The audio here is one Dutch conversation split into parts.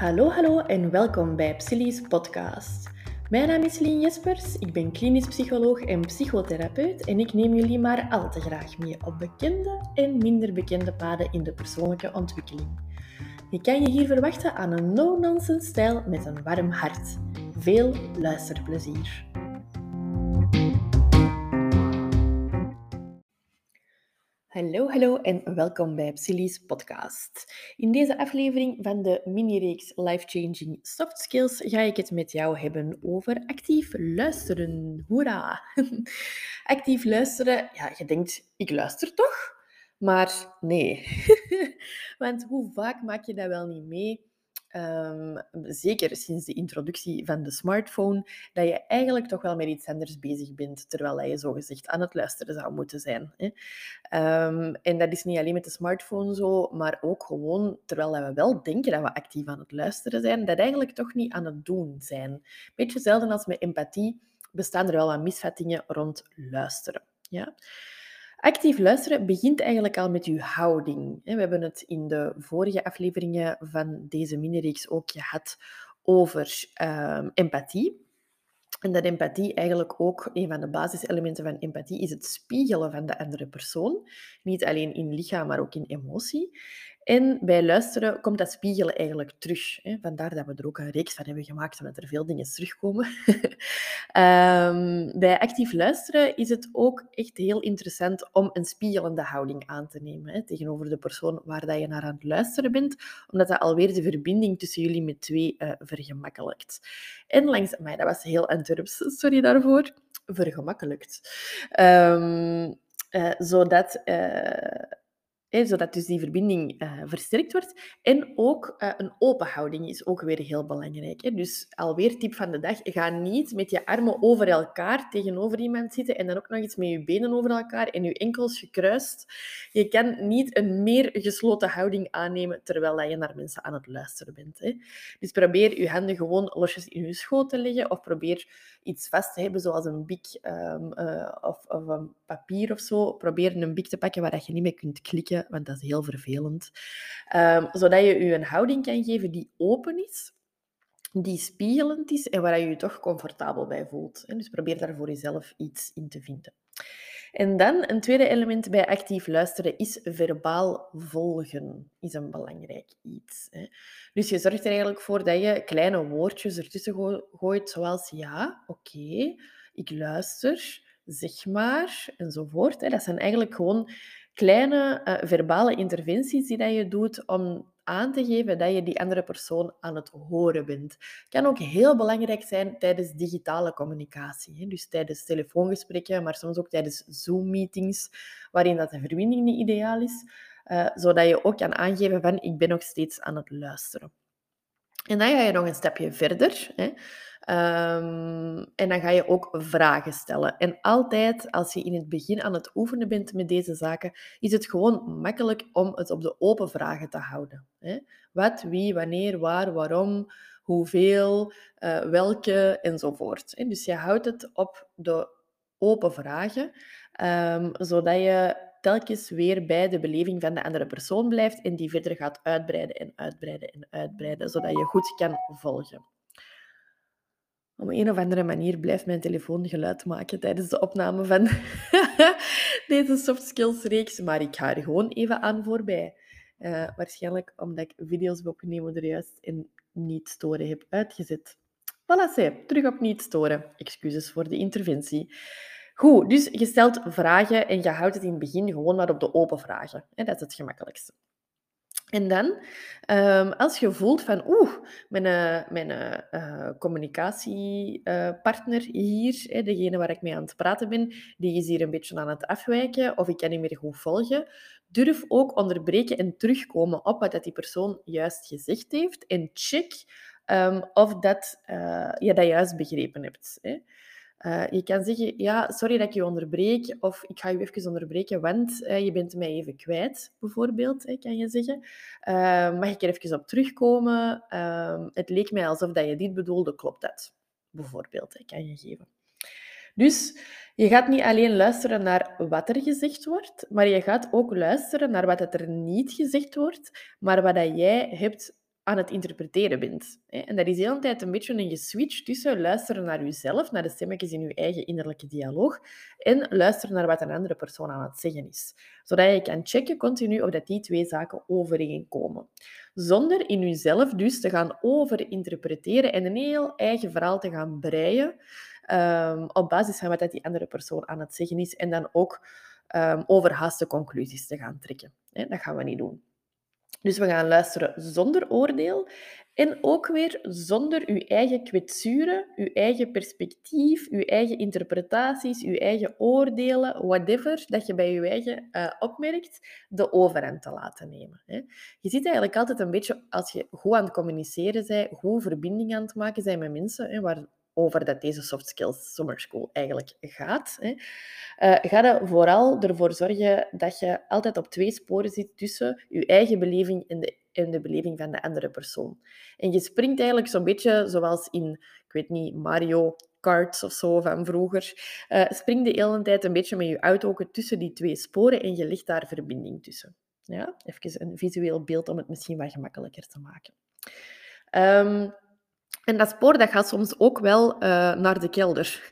Hallo, hallo en welkom bij Psylli's podcast. Mijn naam is Lien Jespers, ik ben klinisch psycholoog en psychotherapeut en ik neem jullie maar al te graag mee op bekende en minder bekende paden in de persoonlijke ontwikkeling. Je kan je hier verwachten aan een no-nonsense stijl met een warm hart. Veel luisterplezier. Hallo, hallo en welkom bij Psylli's podcast. In deze aflevering van de mini-reeks Life Changing Soft Skills ga ik het met jou hebben over actief luisteren. Hoera! Actief luisteren, ja, je denkt, ik luister toch? Maar nee. Want hoe vaak maak je dat wel niet mee? Ehm, zeker sinds de introductie van de smartphone, dat je eigenlijk toch wel met iets anders bezig bent, terwijl je zogezegd aan het luisteren zou moeten zijn. Hè. Ehm, en dat is niet alleen met de smartphone zo, maar ook gewoon terwijl we wel denken dat we actief aan het luisteren zijn, dat eigenlijk toch niet aan het doen zijn. Beetje zelden als met empathie bestaan er wel wat misvattingen rond luisteren. Ja? Actief luisteren begint eigenlijk al met uw houding. We hebben het in de vorige afleveringen van deze mini-reeks ook gehad over ehm, empathie. En dat empathie eigenlijk ook, een van de basiselementen van empathie, is het spiegelen van de andere persoon. Niet alleen in lichaam, maar ook in emotie. En bij luisteren komt dat spiegelen eigenlijk terug. Hè. Vandaar dat we er ook een reeks van hebben gemaakt, omdat er veel dingen terugkomen. um, bij actief luisteren is het ook echt heel interessant om een spiegelende houding aan te nemen hè, tegenover de persoon waar dat je naar aan het luisteren bent, omdat dat alweer de verbinding tussen jullie met twee uh, vergemakkelijkt. En langs... mij, dat was heel Antwerps, sorry daarvoor. Vergemakkelijkt. Um, uh, zodat... Uh, zodat dus die verbinding uh, versterkt wordt. En ook uh, een open houding is ook weer heel belangrijk. Hè. Dus alweer tip van de dag, ga niet met je armen over elkaar tegenover iemand zitten en dan ook nog eens met je benen over elkaar en je enkels gekruist. Je kan niet een meer gesloten houding aannemen terwijl je naar mensen aan het luisteren bent. Hè. Dus probeer je handen gewoon losjes in je schoot te leggen of probeer iets vast te hebben, zoals een bik um, uh, of, of een papier of zo. Probeer een bik te pakken waar je niet mee kunt klikken want dat is heel vervelend. Um, zodat je je een houding kan geven die open is, die spiegelend is en waar je je toch comfortabel bij voelt. Dus probeer daar voor jezelf iets in te vinden. En dan een tweede element bij actief luisteren is verbaal volgen. Is een belangrijk iets. Dus je zorgt er eigenlijk voor dat je kleine woordjes ertussen gooit, zoals ja, oké, ik luister, zeg maar, enzovoort. Dat zijn eigenlijk gewoon kleine uh, verbale interventies die dat je doet om aan te geven dat je die andere persoon aan het horen bent. Kan ook heel belangrijk zijn tijdens digitale communicatie. Hè? Dus tijdens telefoongesprekken, maar soms ook tijdens Zoom-meetings, waarin dat de verbinding niet ideaal is. Uh, zodat je ook kan aangeven van ik ben nog steeds aan het luisteren. En dan ga je nog een stapje verder. Hè. Um, en dan ga je ook vragen stellen. En altijd als je in het begin aan het oefenen bent met deze zaken, is het gewoon makkelijk om het op de open vragen te houden. Hè. Wat, wie, wanneer, waar, waarom, hoeveel, uh, welke enzovoort. Dus je houdt het op de open vragen, um, zodat je telkens weer bij de beleving van de andere persoon blijft en die verder gaat uitbreiden en uitbreiden en uitbreiden, zodat je goed kan volgen. Op een of andere manier blijft mijn telefoon geluid maken tijdens de opname van deze soft skills reeks, maar ik ga er gewoon even aan voorbij. Uh, waarschijnlijk omdat ik video's heb opgenomen er juist in niet storen heb uitgezet. Voilà, terug op niet storen. Excuses voor de interventie. Goed, dus je stelt vragen en je houdt het in het begin gewoon maar op de open vragen. Dat is het gemakkelijkste. En dan, um, als je voelt van, oeh, mijn, uh, mijn uh, communicatiepartner hier, degene waar ik mee aan het praten ben, die is hier een beetje aan het afwijken of ik kan niet meer goed volgen, durf ook onderbreken en terugkomen op wat die persoon juist gezegd heeft en check um, of dat, je dat juist begrepen hebt. Uh, je kan zeggen, ja, sorry dat ik je onderbreek, of ik ga je even onderbreken, want uh, je bent mij even kwijt, bijvoorbeeld, kan je zeggen. Uh, mag ik er even op terugkomen? Ehm, het leek mij alsof dat je dit bedoelde, klopt dat? Bijvoorbeeld, hè, kan je geven. Dus je gaat niet alleen luisteren naar wat er gezegd wordt, maar je gaat ook luisteren naar wat er niet gezegd wordt, maar wat dat jij hebt aan het interpreteren bent. En dat is de hele tijd een beetje een geswitch tussen luisteren naar jezelf, naar de stemmetjes in je eigen innerlijke dialoog, en luisteren naar wat een andere persoon aan het zeggen is. Zodat je kan checken continu of dat die twee zaken overeenkomen. Zonder in jezelf dus te gaan overinterpreteren en een heel eigen verhaal te gaan breien um, op basis van wat dat die andere persoon aan het zeggen is en dan ook um, overhaaste conclusies te gaan trekken. Dat gaan we niet doen. Dus we gaan luisteren zonder oordeel en ook weer zonder uw eigen kwetsuren, uw eigen perspectief, uw eigen interpretaties, uw eigen oordelen, whatever dat je bij je eigen uh, opmerkt, de overhand te laten nemen. Hè. Je ziet eigenlijk altijd een beetje, als je goed aan het communiceren bent, goed verbinding aan het maken zijn met mensen, hè, waar over dat deze soft skills summer school eigenlijk gaat. Hè. Uh, ga er vooral ervoor zorgen dat je altijd op twee sporen zit tussen je eigen beleving en de, en de beleving van de andere persoon. En je springt eigenlijk zo'n beetje zoals in, ik weet niet, Mario Kart of zo van vroeger. Uh, spring de hele tijd een beetje met je auto tussen die twee sporen en je ligt daar verbinding tussen. Ja, even een visueel beeld om het misschien wat gemakkelijker te maken. Um, en dat spoor dat gaat soms ook wel uh, naar de kelder.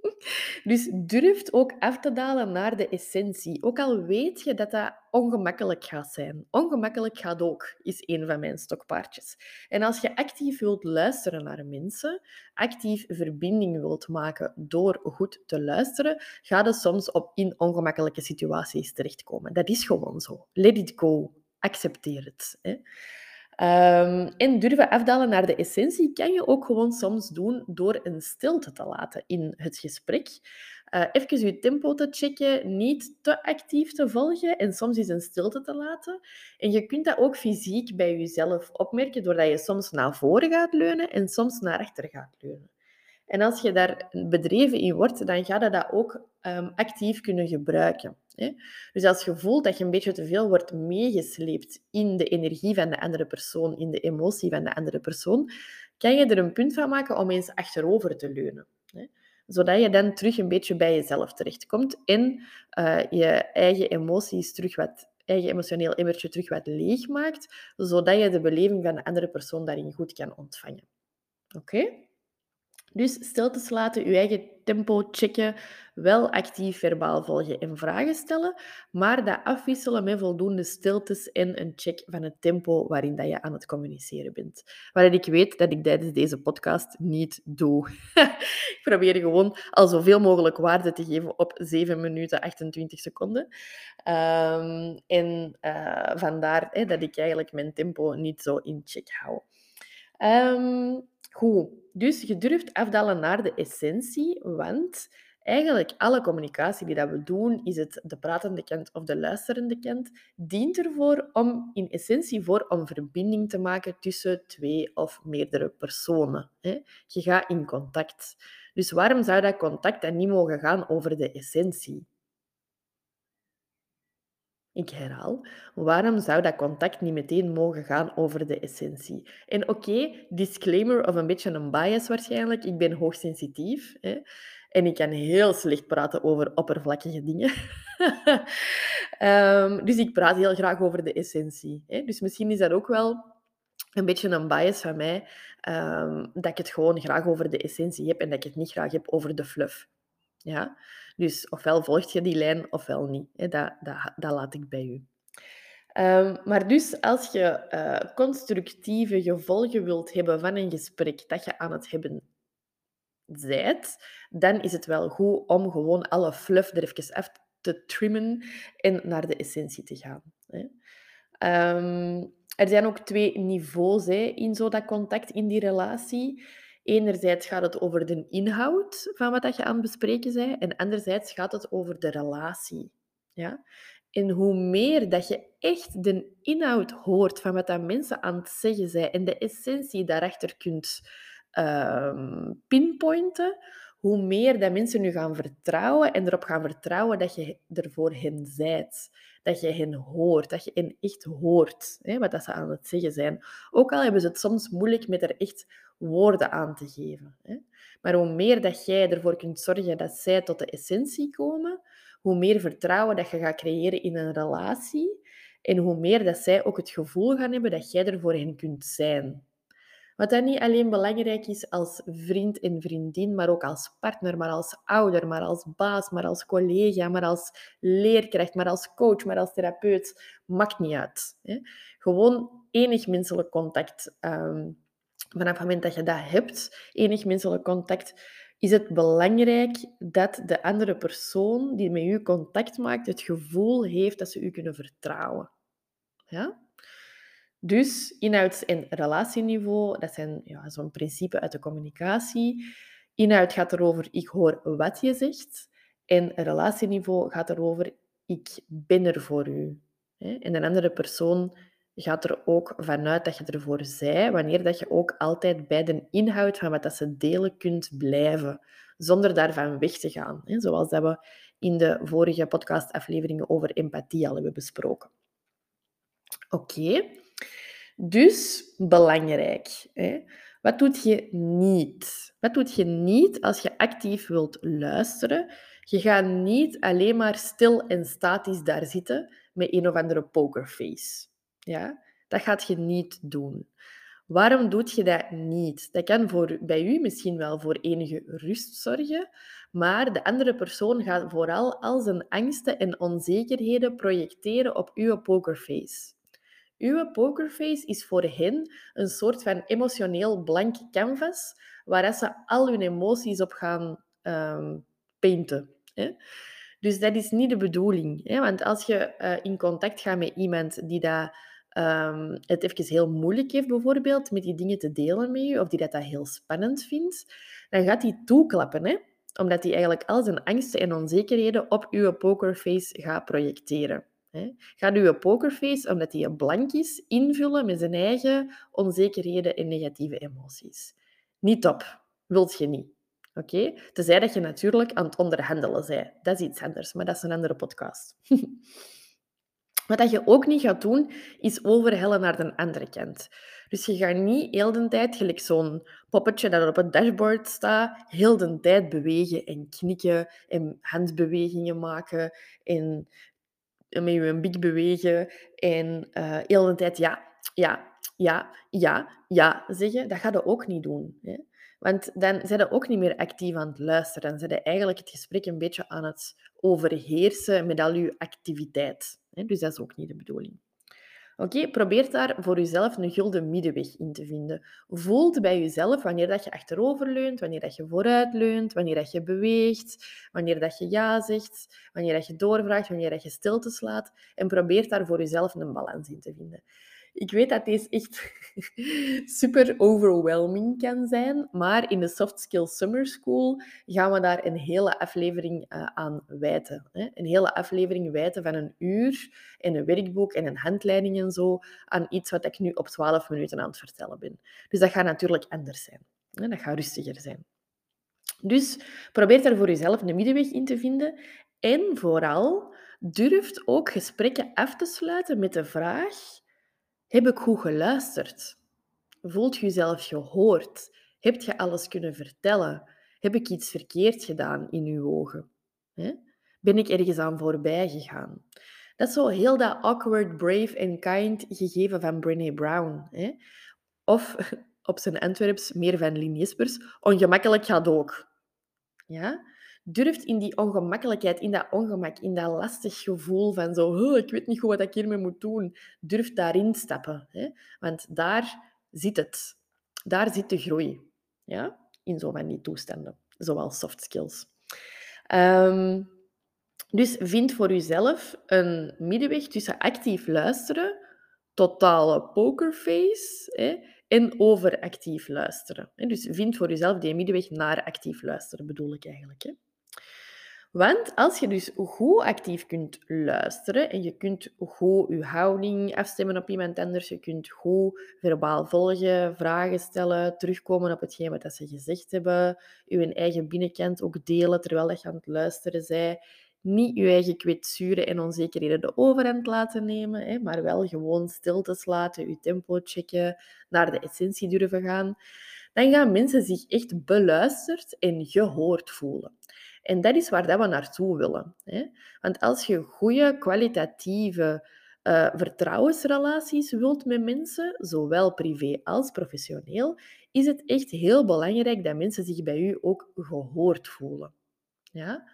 dus durf ook af te dalen naar de essentie. Ook al weet je dat dat ongemakkelijk gaat zijn. Ongemakkelijk gaat ook, is een van mijn stokpaardjes. En als je actief wilt luisteren naar mensen, actief verbinding wilt maken door goed te luisteren, ga je soms op in ongemakkelijke situaties terechtkomen. Dat is gewoon zo. Let it go. Accepteer het. Hè. En durven afdalen naar de essentie kan je ook gewoon soms doen door een stilte te laten in het gesprek. Uh, even je tempo te checken, niet te actief te volgen en soms is een stilte te laten. En je kunt dat ook fysiek bij jezelf opmerken doordat je soms naar voren gaat leunen en soms naar achter gaat leunen. En als je daar bedreven in wordt, dan ga je dat ook um, actief kunnen gebruiken. Hè? Dus als je voelt dat je een beetje te veel wordt meegesleept in de energie van de andere persoon, in de emotie van de andere persoon, kan je er een punt van maken om eens achterover te leunen. Hè? Zodat je dan terug een beetje bij jezelf terechtkomt en uh, je eigen emoties terug wat eigen emotioneel emmertje terug wat leeg maakt, zodat je de beleving van de andere persoon daarin goed kan ontvangen. Oké? Dus stiltes laten, je eigen tempo checken, wel actief verbaal volgen en vragen stellen, maar dat afwisselen met voldoende stiltes en een check van het tempo waarin dat je aan het communiceren bent. Waar ik weet dat ik tijdens deze podcast niet doe. ik probeer gewoon al zoveel mogelijk waarde te geven op 7 minuten 28 seconden. Um, en uh, vandaar dat ik eigenlijk mijn tempo niet zo in check hou. Um, Goed, dus je durft afdalen naar de essentie, want eigenlijk alle communicatie die dat we doen, is het de pratende kant of de luisterende kant, dient ervoor om in essentie voor om verbinding te maken tussen twee of meerdere personen. Je gaat in contact. Dus waarom zou dat contact dan niet mogen gaan over de essentie? Ik herhaal, waarom zou dat contact niet meteen mogen gaan over de essentie? En oké, disclaimer of een beetje een bias waarschijnlijk, ik ben hoogsensitief hè, en ik kan heel slecht praten over oppervlakkige dingen. um, dus ik praat heel graag over de essentie. Hè. Dus misschien is dat ook wel een beetje een bias van mij, um, dat ik het gewoon graag over de essentie heb en dat ik het niet graag heb over de fluff. Ja? Dus ofwel volg je die lijn, ofwel niet. Dat, dat, dat laat ik bij u. Um, maar dus als je uh, constructieve gevolgen wilt hebben van een gesprek dat je aan het hebben zijt, dan is het wel goed om gewoon alle fluff er even af te trimmen en naar de essentie te gaan. Hè. Um, er zijn ook twee niveaus hè, in zo dat contact, in die relatie. Enerzijds gaat het over de inhoud van wat je aan het bespreken bent, en anderzijds gaat het over de relatie. Ja? En hoe meer dat je echt de inhoud hoort van wat dat mensen aan het zeggen zijn en de essentie daarachter kunt uh, pinpointen, hoe meer dat mensen nu gaan vertrouwen en erop gaan vertrouwen dat je er voor hen zijt. Dat je hen hoort, dat je hen echt hoort, hè, wat dat ze aan het zeggen zijn. Ook al hebben ze het soms moeilijk met er echt woorden aan te geven. Hè. Maar hoe meer dat jij ervoor kunt zorgen dat zij tot de essentie komen, hoe meer vertrouwen dat je gaat creëren in een relatie. En hoe meer dat zij ook het gevoel gaan hebben dat jij er voor hen kunt zijn. Wat dan niet alleen belangrijk is als vriend en vriendin, maar ook als partner, maar als ouder, maar als baas, maar als collega, maar als leerkracht, maar als coach, maar als therapeut. Maakt niet uit. Hè? Gewoon enig menselijk contact. Um, vanaf het moment dat je dat hebt, enig menselijk contact, is het belangrijk dat de andere persoon die met u contact maakt, het gevoel heeft dat ze u kunnen vertrouwen. Ja? Dus inhouds- en relatieniveau, dat zijn ja, zo'n principe uit de communicatie. Inhoud gaat erover, ik hoor wat je zegt. En relatieniveau gaat erover, ik ben er voor u. En een andere persoon gaat er ook vanuit dat je ervoor zij, wanneer dat je ook altijd bij de inhoud van wat dat ze delen kunt blijven, zonder daarvan weg te gaan. Zoals dat we in de vorige podcastafleveringen over empathie al hebben besproken. Oké, dus belangrijk. Hè? Wat doet je niet? Wat doet je niet als je actief wilt luisteren? Je gaat niet alleen maar stil en statisch daar zitten met een of andere pokerface. Ja? Dat gaat je niet doen. Waarom doet je dat niet? Dat kan voor, bij u misschien wel voor enige rust zorgen, maar de andere persoon gaat vooral al zijn angsten en onzekerheden projecteren op uw pokerface. Uw pokerface is voor hen een soort van emotioneel blank canvas waar ze al hun emoties op gaan um, painten. Hè? Dus dat is niet de bedoeling. Hè? Want als je uh, in contact gaat met iemand die dat, um, het even heel moeilijk heeft, bijvoorbeeld, met die dingen te delen met je, of die dat, dat heel spannend vindt, dan gaat hij toeklappen. Hè? Omdat hij eigenlijk al zijn angsten en onzekerheden op uw pokerface gaat projecteren. Hè. Gaat uw pokerface, omdat hij blank is, invullen met zijn eigen onzekerheden en negatieve emoties. Niet op. Wilt je niet. Oké? Okay? Tenzij dat je natuurlijk aan het onderhandelen bent. Dat is iets anders, maar dat is een andere podcast. Wat je ook niet gaat doen, is overhellen naar de andere kant. Dus je gaat niet heel de tijd, gelijk zo'n poppetje dat op het dashboard staat, heel de tijd bewegen en knikken en handbewegingen maken en met je bik bewegen en uh, heel de tijd ja, ja, ja, ja, ja zeggen. Dat ga je ook niet doen. Hè? Want dan zijn je ook niet meer actief aan het luisteren. Dan zijn eigenlijk het gesprek een beetje aan het overheersen met al je activiteit. Hè? Dus dat is ook niet de bedoeling. Oké, probeer daar voor jezelf een gulden middenweg in te vinden. Voelt bij jezelf wanneer dat je achterover leunt, wanneer dat je vooruit leunt, wanneer dat je beweegt, wanneer dat je ja zegt, wanneer dat je doorvraagt, wanneer dat je stilte slaat. En probeer daar voor jezelf een balans in te vinden. Ik weet dat deze echt super overwhelming kan zijn, maar in de Soft Skills Summer School gaan we daar een hele aflevering uh, aan wijten. Een hele aflevering wijten van een uur en een werkboek en een handleiding en zo aan iets wat ik nu op 12 minuten aan het vertellen ben. Dus dat gaat natuurlijk anders zijn. Dat gaat rustiger zijn. Dus probeer daar voor jezelf een middenweg in te vinden. En vooral, durft ook gesprekken af te sluiten met de vraag heb ik goed geluisterd? Voelt je jezelf gehoord? Heb je alles kunnen vertellen? Heb ik iets verkeerd gedaan in uw ogen? Ben ik ergens aan voorbij gegaan? Dat is zo heel dat awkward, brave and kind gegeven van Brené Brown. Of op zijn Antwerps, meer van Lien ongemakkelijk gaat ook. Ja? Durft in die ongemakkelijkheid, in dat ongemak, in dat lastig gevoel van zo, ik weet niet goed wat ik hiermee moet doen, durft daarin stappen. Hè? Want daar zit het. Daar zit de groei. Ja? In zo van die toestanden, zoals soft skills. Um, dus vind voor jezelf een middenweg tussen actief luisteren, totale pokerface hè, en overactief luisteren. Dus vind voor jezelf die middenweg naar actief luisteren, bedoel ik eigenlijk. Hè. Want als je dus goed actief kunt luisteren en je kunt goed je houding afstemmen op iemand anders, je kunt goed verbaal volgen, vragen stellen, terugkomen op hetgeen wat ze gezegd hebben, je eigen binnenkant ook delen terwijl je aan het luisteren bent, niet je eigen kwetsuren en onzekerheden de overhand laten nemen, hè, maar wel gewoon stiltes laten, je tempo checken, naar de essentie durven gaan, dan gaan mensen zich echt beluisterd en gehoord voelen. En dat is waar dat we naartoe willen. Hè? Want als je goede, kwalitatieve uh, vertrouwensrelaties wilt met mensen, zowel privé als professioneel, is het echt heel belangrijk dat mensen zich bij u ook gehoord voelen. Ja?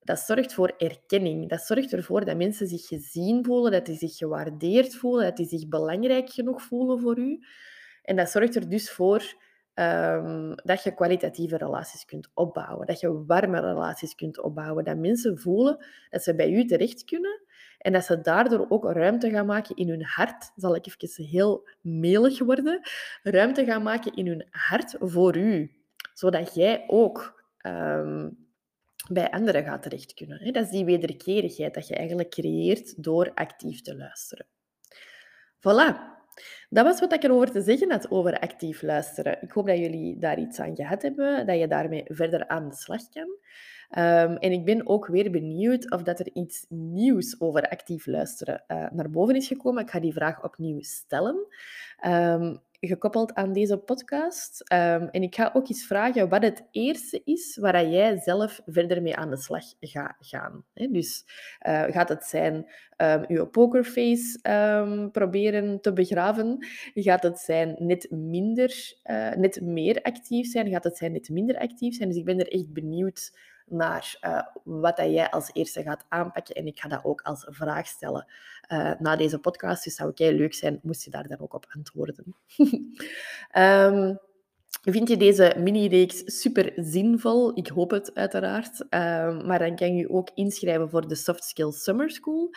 Dat zorgt voor erkenning. Dat zorgt ervoor dat mensen zich gezien voelen, dat die zich gewaardeerd voelen, dat die zich belangrijk genoeg voelen voor u. En dat zorgt er dus voor um, dat je kwalitatieve relaties kunt opbouwen, dat je warme relaties kunt opbouwen, dat mensen voelen dat ze bij u terecht kunnen en dat ze daardoor ook ruimte gaan maken in hun hart. Zal ik even heel melig worden? Ruimte gaan maken in hun hart voor u, zodat jij ook um, bij anderen gaat terecht kunnen. Dat is die wederkerigheid dat je eigenlijk creëert door actief te luisteren. Voilà. Dat was wat ik erover te zeggen had over actief luisteren. Ik hoop dat jullie daar iets aan gehad hebben, dat je daarmee verder aan de slag kan. Um, en ik ben ook weer benieuwd of dat er iets nieuws over actief luisteren uh, naar boven is gekomen. Ik ga die vraag opnieuw stellen. Um, gekoppeld aan deze podcast. Um, en ik ga ook eens vragen wat het eerste is waar jij zelf verder mee aan de slag gaat gaan. Dus uh, gaat het zijn um, je pokerface um, proberen te begraven? Gaat het zijn net minder, uh, net meer actief zijn? Gaat het zijn net minder actief zijn? Dus ik ben er echt benieuwd naar uh, wat dat jij als eerste gaat aanpakken. En ik ga dat ook als vraag stellen uh, na deze podcast. Dus zou het leuk zijn, moest je daar dan ook op antwoorden. um, Vind je deze mini-reeks super zinvol? Ik hoop het uiteraard. Um, maar dan kan je ook inschrijven voor de Soft Skills Summer School.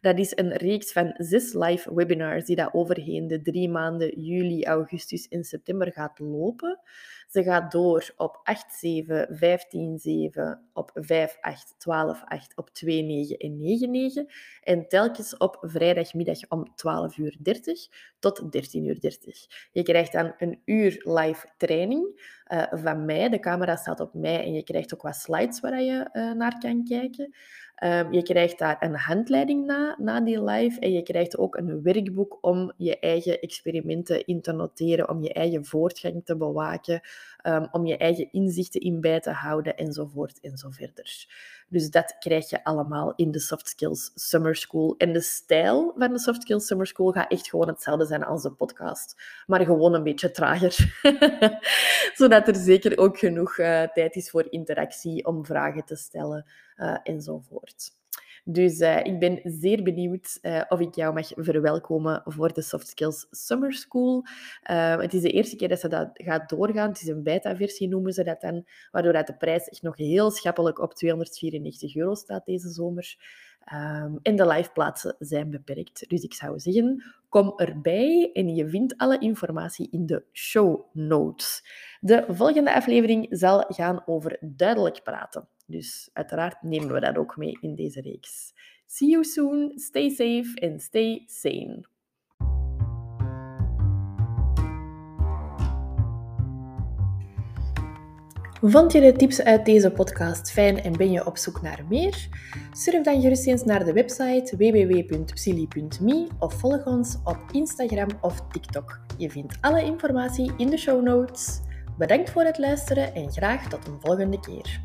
Dat is een reeks van zes live webinars die dat overheen de drie maanden juli, augustus en september gaat lopen. Ze gaat door op 8-7, 15-7, op 5-8, 12-8, op 2-9 en 9-9. En telkens op vrijdagmiddag om 12.30 uur tot 13.30 uur. Je krijgt dan een uur live training uh, van mij. De camera staat op mij en je krijgt ook wat slides waar je uh, naar kan kijken. Um, je krijgt daar een handleiding na, na die live. En je krijgt ook een werkboek om je eigen experimenten in te noteren, om je eigen voortgang te bewaken, um, om je eigen inzichten in bij te houden, enzovoort enzoverder. Dus dat krijg je allemaal in de Soft Skills Summer School. En de stijl van de Soft Skills Summer School gaat echt gewoon hetzelfde zijn als de podcast, maar gewoon een beetje trager. Zodat er zeker ook genoeg uh, tijd is voor interactie, om vragen te stellen uh, enzovoort. Dus uh, ik ben zeer benieuwd uh, of ik jou mag verwelkomen voor de Soft Skills Summer School. Uh, het is de eerste keer dat ze dat gaat doorgaan. Het is een beta-versie, noemen ze dat dan, waardoor dat de prijs echt nog heel schappelijk op 294 euro staat deze zomer. En de liveplaatsen zijn beperkt. Dus ik zou zeggen, kom erbij en je vindt alle informatie in de show notes. De volgende aflevering zal gaan over duidelijk praten. Dus uiteraard nemen we dat ook mee in deze reeks. See you soon, stay safe and stay sane. Vond je de tips uit deze podcast fijn en ben je op zoek naar meer? Surf dan gerust eens naar de website www.psili.me of volg ons op Instagram of TikTok. Je vindt alle informatie in de show notes. Bedankt voor het luisteren en graag tot een volgende keer.